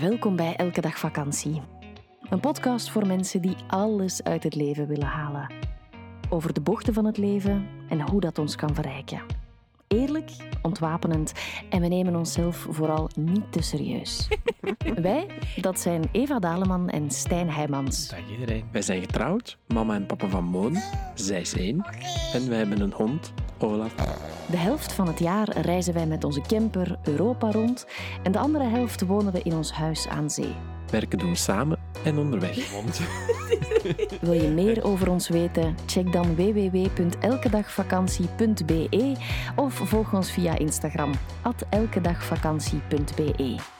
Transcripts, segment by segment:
Welkom bij Elke Dag Vakantie. Een podcast voor mensen die alles uit het leven willen halen. Over de bochten van het leven en hoe dat ons kan verrijken. Eerlijk, ontwapenend en we nemen onszelf vooral niet te serieus. Wij, dat zijn Eva Daleman en Stijn Heijmans. Dag iedereen. Wij zijn getrouwd, mama en papa van Moon. Zij is één. En wij hebben een hond, Olaf. De helft van het jaar reizen wij met onze camper Europa rond en de andere helft wonen we in ons huis aan zee. Werken doen we samen en onderweg. Wil je meer over ons weten? Check dan www.elkedagvakantie.be of volg ons via Instagram elkedagvakantie.be.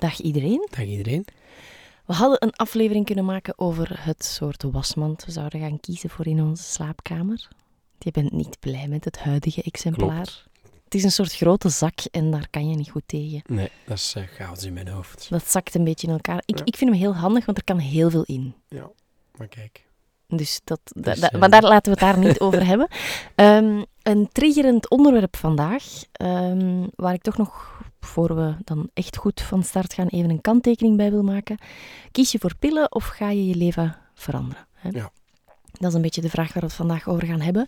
Dag iedereen. Dag iedereen. We hadden een aflevering kunnen maken over het soort wasmand we zouden gaan kiezen voor in onze slaapkamer. Je bent niet blij met het huidige exemplaar. Klopt. Het is een soort grote zak en daar kan je niet goed tegen. Nee, dat is eh, chaos in mijn hoofd. Dat zakt een beetje in elkaar. Ik, Ja. ik vind hem heel handig, want er kan heel veel in. Ja, maar kijk. Dus dat, da- Dus, da- eh, maar daar laten we het daar niet over hebben. Ehm, een triggerend onderwerp vandaag, ehm, waar ik toch nog, voor we dan echt goed van start gaan, even een kanttekening bij wil maken. Kies je voor pillen of ga je je leven veranderen? Hè? Ja. Dat is een beetje de vraag waar we het vandaag over gaan hebben.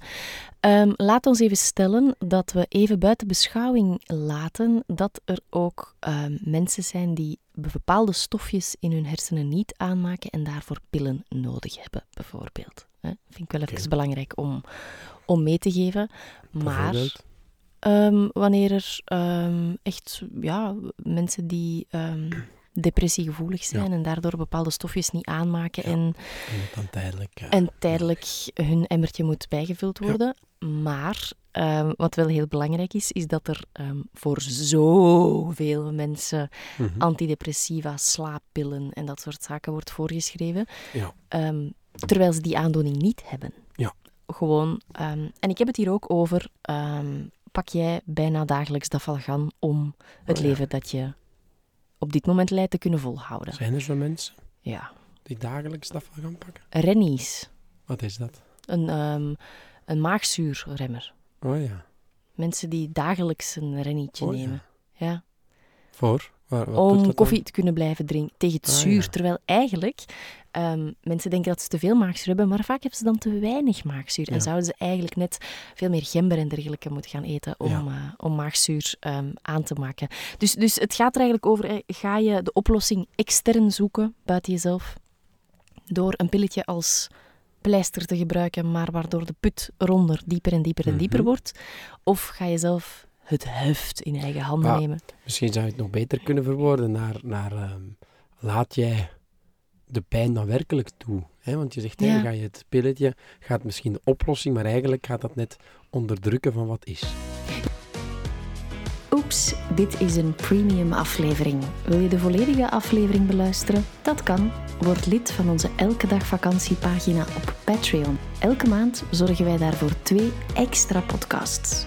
Ehm, laat ons even stellen dat we even buiten beschouwing laten dat er ook ehm, mensen zijn die bepaalde stofjes in hun hersenen niet aanmaken en daarvoor pillen nodig hebben, bijvoorbeeld. Hè? Vind ik wel even belangrijk om, om mee te geven. Maar. Ehm, wanneer er ehm, echt ja, mensen die ehm, depressiegevoelig zijn Ja. en daardoor bepaalde stofjes niet aanmaken Ja. en, En dan tijdelijk. eh, en tijdelijk hun emmertje moet bijgevuld Ja. worden. Maar wat wel heel belangrijk is, is dat er ehm, voor zoveel mensen mhm. antidepressiva, slaappillen en dat soort zaken wordt voorgeschreven. Ja. Terwijl ze die aandoening niet hebben. Ja. Gewoon, ehm, en ik heb het hier ook over, ehm, pak jij bijna dagelijks dafalgan om het Oh ja. leven dat je op dit moment leidt te kunnen volhouden. Zijn er zo mensen Ja. die dagelijks dat pakken? Rennies, Wat is dat? een, ehm, een maagzuurremmer. Oh ja. Mensen die dagelijks een rennietje Oh ja. nemen. Ja. Voor? Waar, om koffie te kunnen blijven drinken tegen het Ah, zuur. ja. Terwijl eigenlijk ehm, mensen denken dat ze te veel maagzuur hebben, maar vaak hebben ze dan te weinig maagzuur. En zouden ze eigenlijk net veel meer gember en dergelijke moeten gaan eten om, Ja. eh, om maagzuur ehm, aan te maken. Dus, dus het gaat er eigenlijk over, ga je de oplossing extern zoeken, buiten jezelf, door een pilletje als pleister te gebruiken, maar waardoor de put ronder dieper en dieper en dieper Mhm. wordt? Of ga je zelf het heft in eigen handen Maar- nemen? Misschien zou je het nog beter kunnen verwoorden naar, naar ehm, laat jij de pijn dan werkelijk toe. Hè? Want je zegt, Ja. ga je het pilletje, gaat misschien de oplossing, maar eigenlijk gaat dat net onderdrukken van wat is. Oeps, dit is een premium aflevering. Wil je de volledige aflevering beluisteren? Dat kan. Word lid van onze Elke Dag Vakantiepagina op Patreon. Elke maand zorgen wij daarvoor twee extra podcasts.